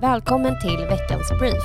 Välkommen till veckans brief.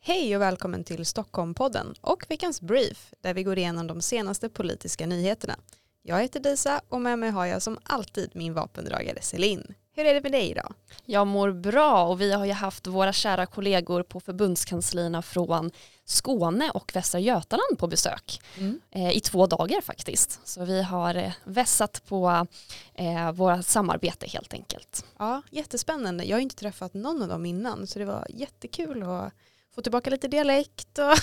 Hej och välkommen till Stockholmpodden och veckans brief där vi går igenom de senaste politiska nyheterna. Jag heter Disa och med mig har jag som alltid min vapendragare Celine. Hur är det med dig idag? Jag mår bra och vi har ju haft våra kära kollegor på förbundskanslierna från Skåne och Västra Götaland på besök mm. eh, i två dagar faktiskt. Så vi har eh, vässat på eh, våra samarbete helt enkelt. Ja, jättespännande. Jag har inte träffat någon av dem innan så det var jättekul att få tillbaka lite dialekt. Och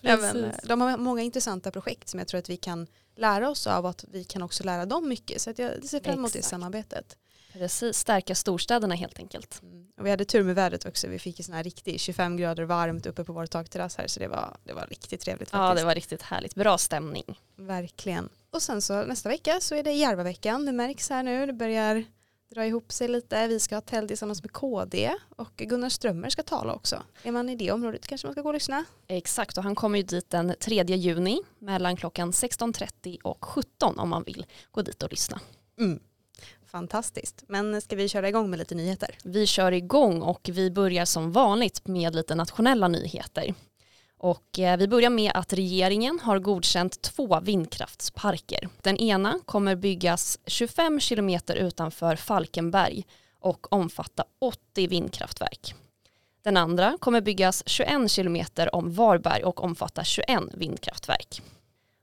ja, men, de har många intressanta projekt som jag tror att vi kan lära oss av och att vi kan också lära dem mycket. Så att jag ser fram emot det samarbetet. Precis, stärka storstäderna helt enkelt. Mm. Och vi hade tur med vädret också. Vi fick ju sån här riktigt 25 grader varmt uppe på vår takterrass här så det var, det var riktigt trevligt. Faktiskt. Ja det var riktigt härligt, bra stämning. Verkligen. Och sen så nästa vecka så är det Järvaveckan. Det märks här nu, det börjar dra ihop sig lite. Vi ska ha tält tillsammans med KD och Gunnar Strömmer ska tala också. Är man i det området kanske man ska gå och lyssna? Exakt och han kommer ju dit den 3 juni mellan klockan 16.30 och 17 om man vill gå dit och lyssna. Mm. Fantastiskt. Men ska vi köra igång med lite nyheter? Vi kör igång och vi börjar som vanligt med lite nationella nyheter. Och eh, vi börjar med att regeringen har godkänt två vindkraftsparker. Den ena kommer byggas 25 kilometer utanför Falkenberg och omfatta 80 vindkraftverk. Den andra kommer byggas 21 kilometer om Varberg och omfatta 21 vindkraftverk.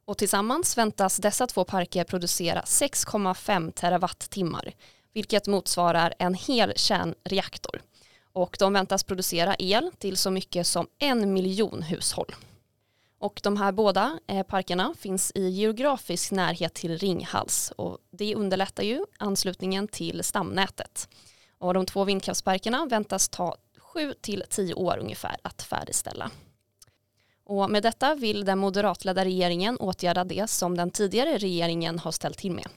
Och tillsammans väntas dessa två parker producera 6,5 terawattimmar, vilket motsvarar en hel kärnreaktor och de väntas producera el till så mycket som en miljon hushåll. Och de här båda eh, parkerna finns i geografisk närhet till Ringhals och det underlättar ju anslutningen till stamnätet. Och de två vindkraftsparkerna väntas ta 7 till 10 år ungefär att färdigställa. Och med detta vill den moderatledda regeringen åtgärda det som den tidigare regeringen har ställt till med.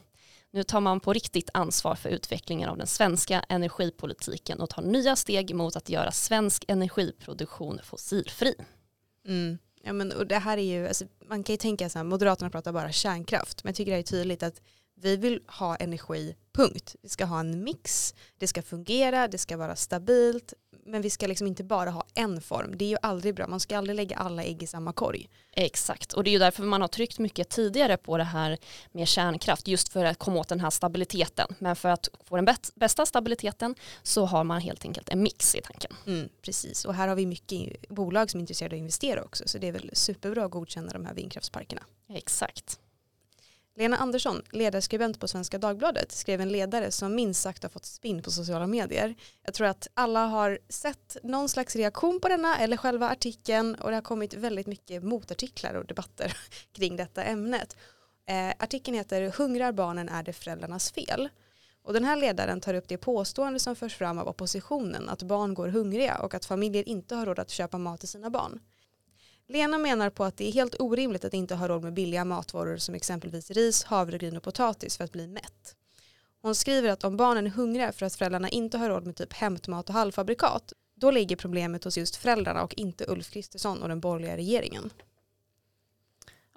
Nu tar man på riktigt ansvar för utvecklingen av den svenska energipolitiken och tar nya steg mot att göra svensk energiproduktion fossilfri. Mm. Ja, men, och det här är ju, alltså, man kan ju tänka så här, Moderaterna pratar bara kärnkraft, men jag tycker det är tydligt att vi vill ha energi, punkt. Vi ska ha en mix, det ska fungera, det ska vara stabilt, men vi ska liksom inte bara ha en form. Det är ju aldrig bra, man ska aldrig lägga alla ägg i samma korg. Exakt, och det är ju därför man har tryckt mycket tidigare på det här med kärnkraft, just för att komma åt den här stabiliteten. Men för att få den bästa stabiliteten så har man helt enkelt en mix i tanken. Mm, precis, och här har vi mycket bolag som är intresserade av att investera också, så det är väl superbra att godkänna de här vindkraftsparkerna. Exakt. Lena Andersson, ledarskribent på Svenska Dagbladet, skrev en ledare som minst sagt har fått spinn på sociala medier. Jag tror att alla har sett någon slags reaktion på denna eller själva artikeln och det har kommit väldigt mycket motartiklar och debatter kring detta ämnet. Eh, artikeln heter Hungrar barnen är det föräldrarnas fel? Och den här ledaren tar upp det påstående som förs fram av oppositionen att barn går hungriga och att familjer inte har råd att köpa mat till sina barn. Lena menar på att det är helt orimligt att inte ha råd med billiga matvaror som exempelvis ris, havregryn och potatis för att bli mätt. Hon skriver att om barnen är hungriga för att föräldrarna inte har råd med typ hämtmat och halvfabrikat, då ligger problemet hos just föräldrarna och inte Ulf Kristersson och den borgerliga regeringen.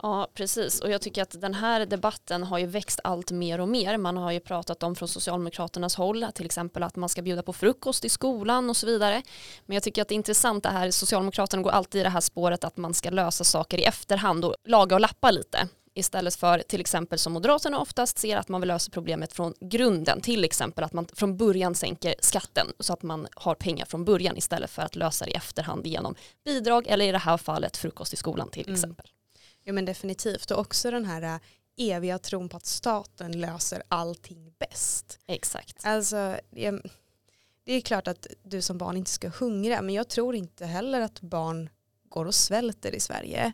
Ja, precis. Och jag tycker att den här debatten har ju växt allt mer och mer. Man har ju pratat om från Socialdemokraternas håll, till exempel att man ska bjuda på frukost i skolan och så vidare. Men jag tycker att det är intressant det här, Socialdemokraterna går alltid i det här spåret att man ska lösa saker i efterhand och laga och lappa lite. Istället för till exempel som Moderaterna oftast ser att man vill lösa problemet från grunden. Till exempel att man från början sänker skatten så att man har pengar från början istället för att lösa det i efterhand genom bidrag eller i det här fallet frukost i skolan till mm. exempel. Mm. Jo men definitivt och också den här äh, eviga tron på att staten löser allting bäst. Exakt. Alltså, det är klart att du som barn inte ska hungra men jag tror inte heller att barn går och svälter i Sverige.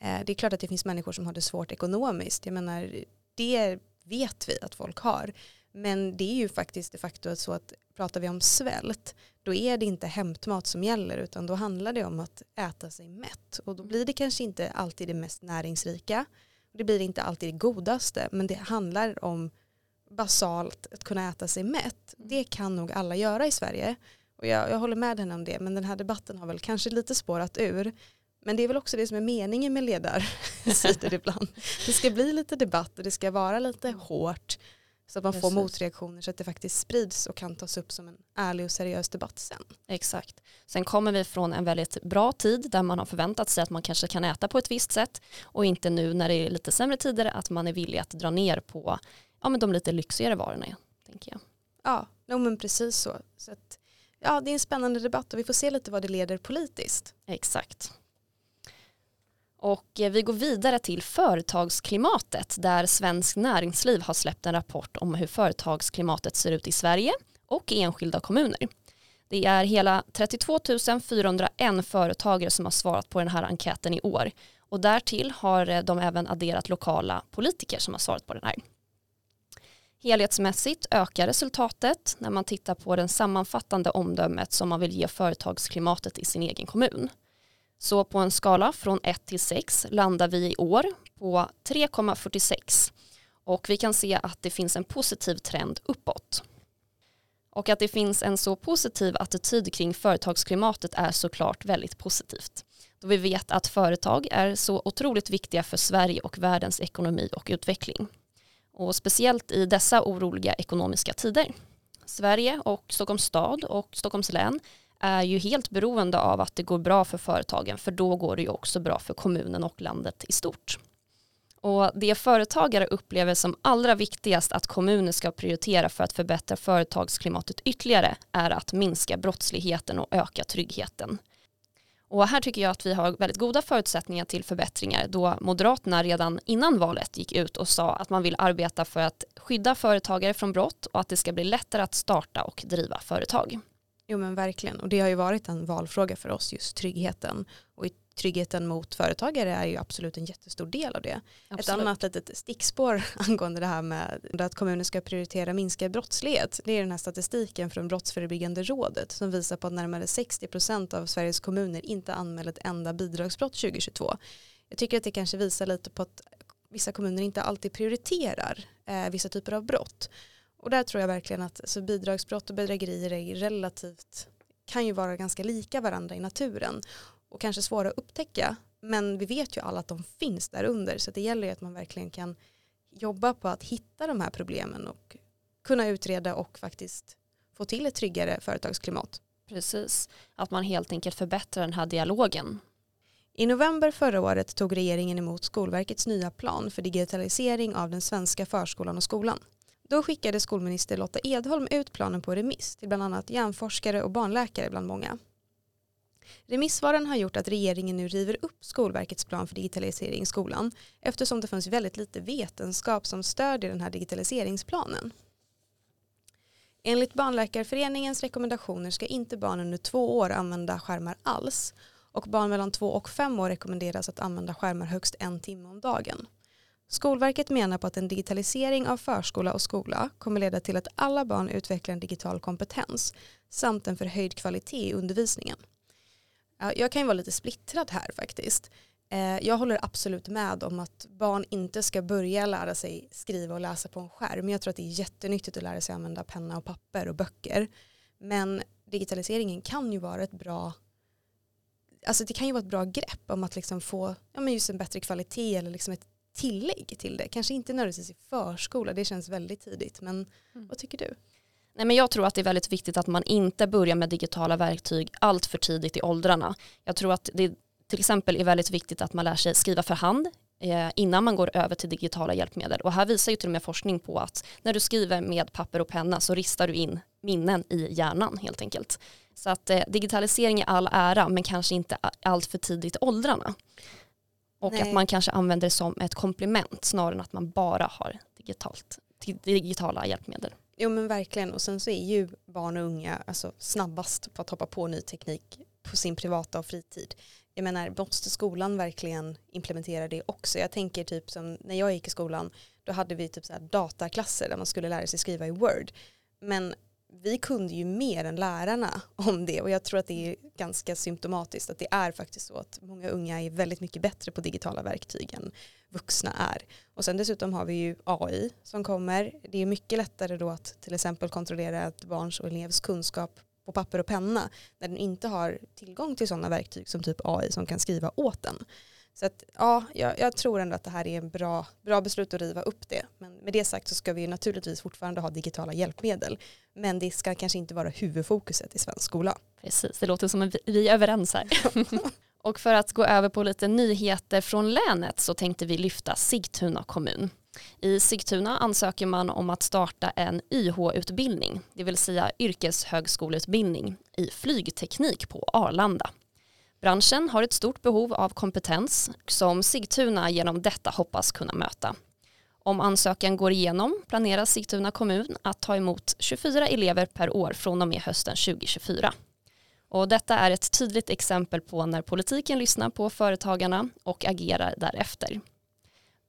Eh, det är klart att det finns människor som har det svårt ekonomiskt. Jag menar, det vet vi att folk har. Men det är ju faktiskt de facto så att pratar vi om svält då är det inte hämtmat som gäller utan då handlar det om att äta sig mätt. Och då blir det kanske inte alltid det mest näringsrika det blir inte alltid det godaste men det handlar om basalt att kunna äta sig mätt. Det kan nog alla göra i Sverige. Och jag, jag håller med henne om det men den här debatten har väl kanske lite spårat ur. Men det är väl också det som är meningen med ledarsidor ibland. Det ska bli lite debatt och det ska vara lite hårt så att man Precis. får motreaktioner så att det faktiskt sprids och kan tas upp som en ärlig och seriös debatt sen. Exakt. Sen kommer vi från en väldigt bra tid där man har förväntat sig att man kanske kan äta på ett visst sätt och inte nu när det är lite sämre tider att man är villig att dra ner på ja, men de lite lyxigare varorna. Tänker jag. Ja, no, men precis så. så att, ja, det är en spännande debatt och vi får se lite vad det leder politiskt. Exakt. Och eh, vi går vidare till företagsklimatet där Svensk Näringsliv har släppt en rapport om hur företagsklimatet ser ut i Sverige och i enskilda kommuner. Det är hela 32 401 företagare som har svarat på den här enkäten i år och därtill har eh, de även adderat lokala politiker som har svarat på den här. Helhetsmässigt ökar resultatet när man tittar på den sammanfattande omdömet som man vill ge företagsklimatet i sin egen kommun. Så på en skala från 1 till 6 landar vi i år på 3,46 och vi kan se att det finns en positiv trend uppåt. Och att det finns en så positiv attityd kring företagsklimatet är såklart väldigt positivt. Då vi vet att företag är så otroligt viktiga för Sverige och världens ekonomi och utveckling. Och speciellt i dessa oroliga ekonomiska tider. Sverige och Stockholms stad och Stockholms län är ju helt beroende av att det går bra för företagen för då går det ju också bra för kommunen och landet i stort. Och det företagare upplever som allra viktigast att kommuner ska prioritera för att förbättra företagsklimatet ytterligare är att minska brottsligheten och öka tryggheten. Och här tycker jag att vi har väldigt goda förutsättningar till förbättringar då Moderaterna redan innan valet gick ut och sa att man vill arbeta för att skydda företagare från brott och att det ska bli lättare att starta och driva företag. Jo men verkligen och det har ju varit en valfråga för oss just tryggheten och tryggheten mot företagare är ju absolut en jättestor del av det. Absolut. Ett annat litet stickspår angående det här med att kommuner ska prioritera minskad brottslighet det är den här statistiken från Brottsförebyggande rådet som visar på att närmare 60% av Sveriges kommuner inte anmäler ett enda bidragsbrott 2022. Jag tycker att det kanske visar lite på att vissa kommuner inte alltid prioriterar eh, vissa typer av brott. Och där tror jag verkligen att alltså, bidragsbrott och bedrägerier är relativt kan ju vara ganska lika varandra i naturen och kanske svåra att upptäcka men vi vet ju alla att de finns där under så det gäller ju att man verkligen kan jobba på att hitta de här problemen och kunna utreda och faktiskt få till ett tryggare företagsklimat. Precis, att man helt enkelt förbättrar den här dialogen. I november förra året tog regeringen emot Skolverkets nya plan för digitalisering av den svenska förskolan och skolan. Då skickade skolminister Lotta Edholm ut planen på remiss till bland annat hjärnforskare och barnläkare bland många. Remissvaren har gjort att regeringen nu river upp Skolverkets plan för digitalisering i skolan eftersom det finns väldigt lite vetenskap som stödjer den här digitaliseringsplanen. Enligt Barnläkarföreningens rekommendationer ska inte barn under två år använda skärmar alls och barn mellan två och fem år rekommenderas att använda skärmar högst en timme om dagen. Skolverket menar på att en digitalisering av förskola och skola kommer leda till att alla barn utvecklar en digital kompetens samt en förhöjd kvalitet i undervisningen. Jag kan ju vara lite splittrad här faktiskt. Eh, jag håller absolut med om att barn inte ska börja lära sig skriva och läsa på en skärm. Jag tror att det är jättenyttigt att lära sig använda penna och papper och böcker. Men digitaliseringen kan ju vara ett bra Alltså det kan ju vara ett bra grepp om att liksom få ja, men just en bättre kvalitet eller liksom ett tillägg till det. Kanske inte nödvändigtvis i förskola, det känns väldigt tidigt. Men mm. vad tycker du? Nej, men jag tror att det är väldigt viktigt att man inte börjar med digitala verktyg allt för tidigt i åldrarna. Jag tror att det till exempel är väldigt viktigt att man lär sig skriva för hand eh, innan man går över till digitala hjälpmedel. Och här visar ju till och med forskning på att när du skriver med papper och penna så ristar du in minnen i hjärnan helt enkelt. Så att eh, digitalisering är all ära men kanske inte allt för tidigt i åldrarna. Och Nej. att man kanske använder det som ett komplement snarare än att man bara har digitalt, digitala hjälpmedel. Jo men verkligen och sen så är ju barn och unga alltså, snabbast på att hoppa på ny teknik på sin privata och fritid. Jag menar måste skolan verkligen implementera det också? Jag tänker typ som när jag gick i skolan då hade vi typ så dataklasser där man skulle lära sig skriva i Word. Men vi kunde ju mer än lärarna om det och jag tror att det är ganska symptomatiskt att det är faktiskt så att många unga är väldigt mycket bättre på digitala verktyg än vuxna är. Och sen dessutom har vi ju AI som kommer. Det är mycket lättare då att till exempel kontrollera ett barns och elevs kunskap på papper och penna när den inte har tillgång till sådana verktyg som typ AI som kan skriva åt den. Så att, ja, jag, jag, tror ändå att det här är en bra, bra beslut att riva upp det. Men med det sagt så ska vi naturligtvis fortfarande ha digitala hjälpmedel. Men det ska kanske inte vara huvudfokuset i svensk skola. Precis, det låter som att vi är överens här. Och för att gå över på lite nyheter från länet så tänkte vi lyfta Sigtuna kommun. I Sigtuna ansöker man om att starta en YH-utbildning, det vill säga yrkeshögskoleutbildning i flygteknik på Arlanda. Branschen har ett stort behov av kompetens som Sigtuna genom detta hoppas kunna möta. Om ansökan går igenom planerar Sigtuna kommun att ta emot 24 elever per år från och med hösten 2024. Och detta är ett tydligt exempel på när politiken lyssnar på företagarna och agerar därefter.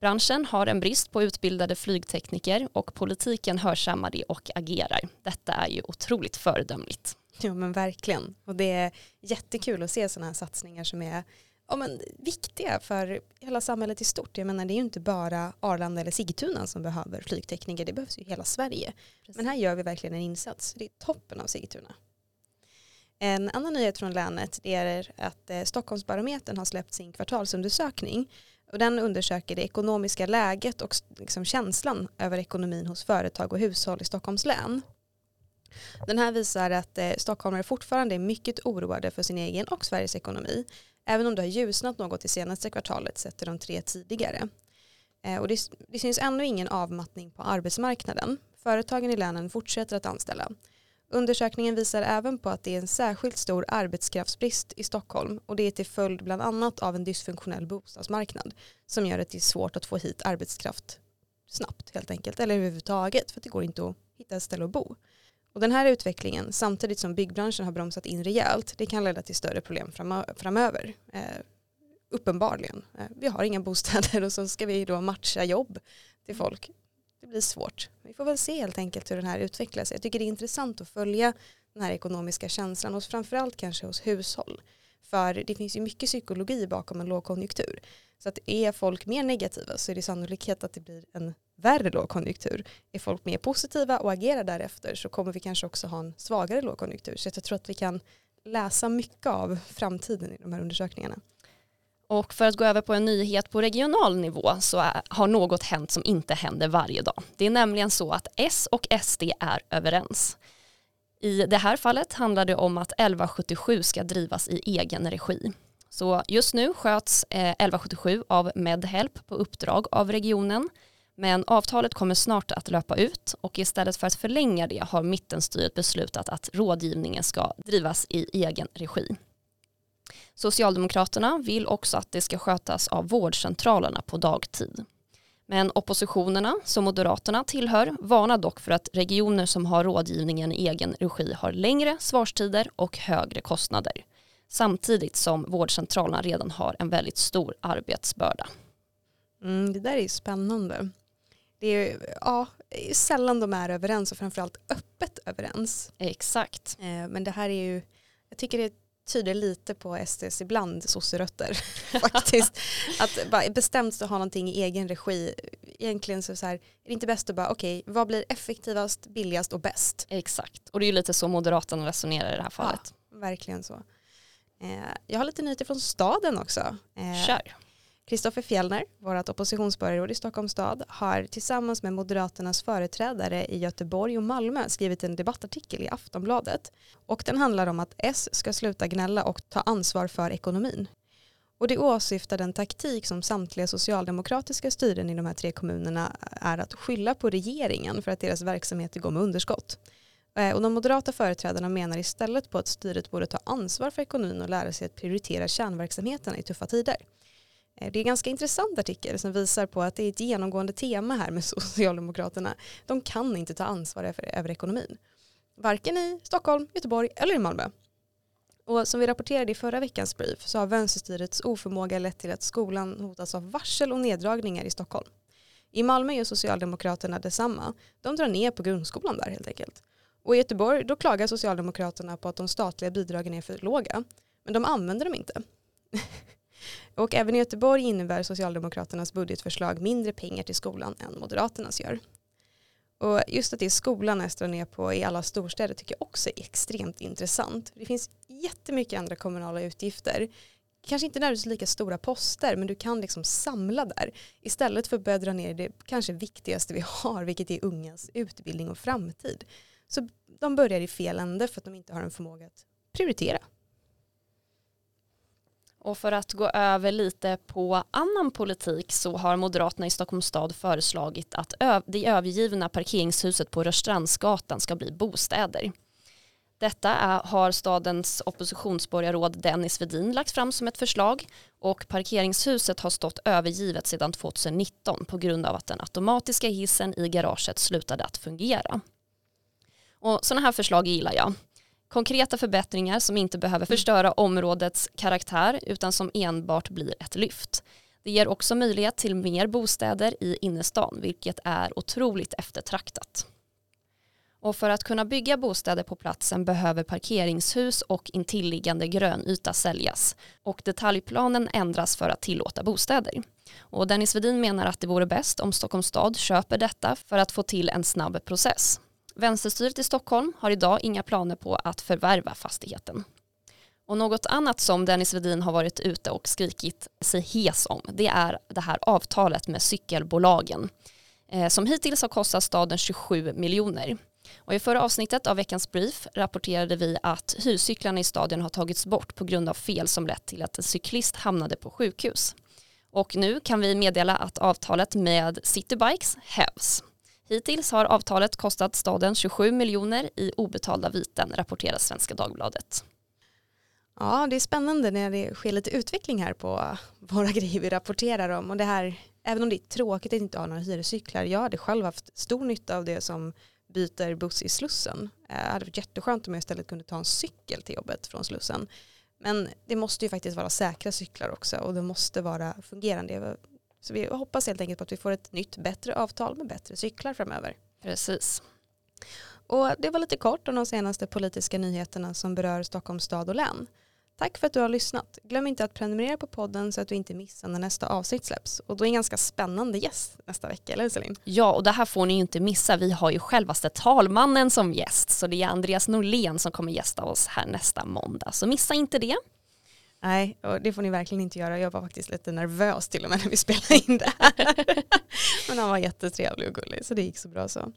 Branschen har en brist på utbildade flygtekniker och politiken hörsammar det och agerar. Detta är ju otroligt föredömligt. Ja men verkligen. Och det är jättekul att se sådana här satsningar som är ja, men, viktiga för hela samhället i stort. Jag menar det är ju inte bara Arlanda eller Sigtuna som behöver flygtekniker, det behövs ju hela Sverige. Precis. Men här gör vi verkligen en insats. Det är toppen av Sigtuna. En annan nyhet från länet är att eh, Stockholmsbarometern har släppt sin kvartalsundersökning och den undersöker det ekonomiska läget och liksom känslan över ekonomin hos företag och hushåll i Stockholms län. Den här visar att eh, stockholmare fortfarande är mycket oroade för sin egen och Sveriges ekonomi, även om det har ljusnat något det senaste kvartalet sett till de tre tidigare. Eh, och det, det syns ännu ingen avmattning på arbetsmarknaden. Företagen i länen fortsätter att anställa. Undersökningen visar även på att det är en särskilt stor arbetskraftsbrist i Stockholm och det är till följd bland annat av en dysfunktionell bostadsmarknad som gör att det är svårt att få hit arbetskraft snabbt helt enkelt eller överhuvudtaget för att det går inte att hitta ett ställe att bo. Och den här utvecklingen samtidigt som byggbranschen har bromsat in rejält det kan leda till större problem framöver. Eh, uppenbarligen. Eh, vi har inga bostäder och så ska vi då matcha jobb till folk det blir svårt. Vi får väl se helt enkelt hur den här utvecklas. Jag tycker det är intressant att följa den här ekonomiska känslan och framförallt kanske hos hushåll. För det finns ju mycket psykologi bakom en lågkonjunktur. Så att är folk mer negativa så är det sannolikhet att det blir en värre lågkonjunktur. Är folk mer positiva och agerar därefter så kommer vi kanske också ha en svagare lågkonjunktur. Så jag tror att vi kan läsa mycket av framtiden i de här undersökningarna. Och för att gå över på en nyhet på regional nivå så har något hänt som inte händer varje dag. Det är nämligen så att S och SD är överens. I det här fallet handlar det om att 1177 ska drivas i egen regi. Så just nu sköts eh, 1177 av Medhelp på uppdrag av regionen men avtalet kommer snart att löpa ut och istället för att förlänga det har mittenstyret beslutat att rådgivningen ska drivas i egen regi. Socialdemokraterna vill också att det ska skötas av vårdcentralerna på dagtid. Men oppositionerna, som Moderaterna tillhör, varnar dock för att regioner som har rådgivningen i egen regi har längre svarstider och högre kostnader. Samtidigt som vårdcentralerna redan har en väldigt stor arbetsbörda. Mm, det där är spännande. Det är, ja, sällan de är överens och framförallt öppet överens. Exakt. Eh, men det här är ju, jag tycker det tyder lite på SDs ibland sosserötter faktiskt. Att bara bestämt att ha någonting i egen regi. Egentligen så, så här, är det inte bäst att bara okej, okay, vad blir effektivast, billigast och bäst? Exakt, och det är ju lite så Moderaterna resonerar i det här fallet. Ja, verkligen så. Eh, jag har lite nyheter från staden också. Eh, Kör. Kristoffer Fjellner, vårt oppositionsborgarråd i Stockholms stad, har tillsammans med Moderaternas företrädare i Göteborg och Malmö skrivit en debattartikel i Aftonbladet. Och den handlar om att S ska sluta gnälla och ta ansvar för ekonomin. Och det åsyftar den taktik som samtliga socialdemokratiska styren i de här tre kommunerna är att skylla på regeringen för att deras verksamheter går med underskott. Eh, och de moderata företrädarna menar istället på att styret borde ta ansvar för ekonomin och lära sig att prioritera kärnverksamheterna i tuffa tider. Eh, det är en ganska intressant artikel som visar på att det är ett genomgående tema här med Socialdemokraterna. De kan inte ta ansvar över, över ekonomin. Varken i Stockholm, Göteborg eller i Malmö. Och som vi rapporterade i förra veckans brief så har vänsterstyrets oförmåga lett till att skolan hotas av varsel och neddragningar i Stockholm. I Malmö gör Socialdemokraterna detsamma. De drar ner på grundskolan där helt enkelt. Och i Göteborg då klagar Socialdemokraterna på att de statliga bidragen är för låga. Men de använder dem inte. Och även i Göteborg innebär Socialdemokraternas budgetförslag mindre pengar till skolan än Moderaternas gör. Och just att det är skolan jag drar ner på i alla storstäder tycker jag också är extremt intressant. Det finns jättemycket andra kommunala utgifter. Kanske inte nödvändigtvis lika stora poster men du kan liksom samla där. Istället för att börja dra ner det kanske viktigaste vi har vilket är ungas utbildning och framtid. Så de börjar i fel ände för att de inte har en förmåga att prioritera. Och för att gå över lite på annan politik så har Moderaterna i Stockholms stad föreslagit att det övergivna parkeringshuset på Rörstrandsgatan ska bli bostäder. Detta är, har stadens oppositionsborgarråd Dennis Vedin lagt fram som ett förslag och parkeringshuset har stått övergivet sedan 2019 på grund av att den automatiska hissen i garaget slutade att fungera. Och sådana här förslag gillar jag. Konkreta förbättringar som inte behöver förstöra områdets karaktär utan som enbart blir ett lyft. Det ger också möjlighet till mer bostäder i innerstan vilket är otroligt eftertraktat. Och för att kunna bygga bostäder på platsen behöver parkeringshus och intilliggande grönyta säljas och detaljplanen ändras för att tillåta bostäder. Och Dennis Vedin menar att det vore bäst om Stockholms stad köper detta för att få till en snabb process. Vänsterstyret i Stockholm har idag inga planer på att förvärva fastigheten. Och något annat som Dennis Vedin har varit ute och skrikit sig hes om det är det här avtalet med cykelbolagen eh, som hittills har kostat staden 27 miljoner. Och I förra avsnittet av veckans brief rapporterade vi att hyrcyklarna i stadion har tagits bort på grund av fel som lett till att en cyklist hamnade på sjukhus. Och nu kan vi meddela att avtalet med Citybikes hävs. Hittills har avtalet kostat staden 27 miljoner i obetalda viten, rapporterar Svenska Dagbladet. Ja, det är spännande när det sker lite utveckling här på våra grejer vi rapporterar om. Och det här, även om det är tråkigt att inte ha några hyrescyklar, jag hade själv haft stor nytta av det som byter buss i Slussen. Eh, det hade varit jätteskönt om jag istället kunde ta en cykel till jobbet från Slussen. Men det måste ju faktiskt vara säkra cyklar också och det måste vara fungerande. Så vi hoppas helt enkelt på att vi får ett nytt bättre avtal med bättre cyklar framöver. Precis. Och det var lite kort om de senaste politiska nyheterna som berör Stockholms stad och län. Tack för att du har lyssnat. Glöm inte att prenumerera på podden så att du inte missar när nästa avsnitt släpps. Och då är en ganska spännande gäst nästa vecka, eller Celine? Ja, och det här får ni ju inte missa. Vi har ju självaste talmannen som gäst. Så det är Andreas Norlén som kommer gästa oss här nästa måndag. Så missa inte det. Nej, och det får ni verkligen inte göra. Jag var faktiskt lite nervös till och med när vi spelade in det här. Men han var jättetrevlig och gullig så det gick så bra så.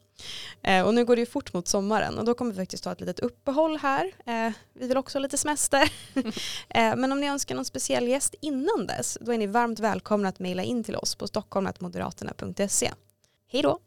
Eh, och nu går det ju fort mot sommaren och då kommer vi faktiskt ta ett litet uppehåll här. Eh, vi vill också ha lite semester. eh, men om ni önskar någon speciell gäst innan dess då är ni varmt välkomna att mejla in till oss på stockholmmoderaterna.se. Hej då!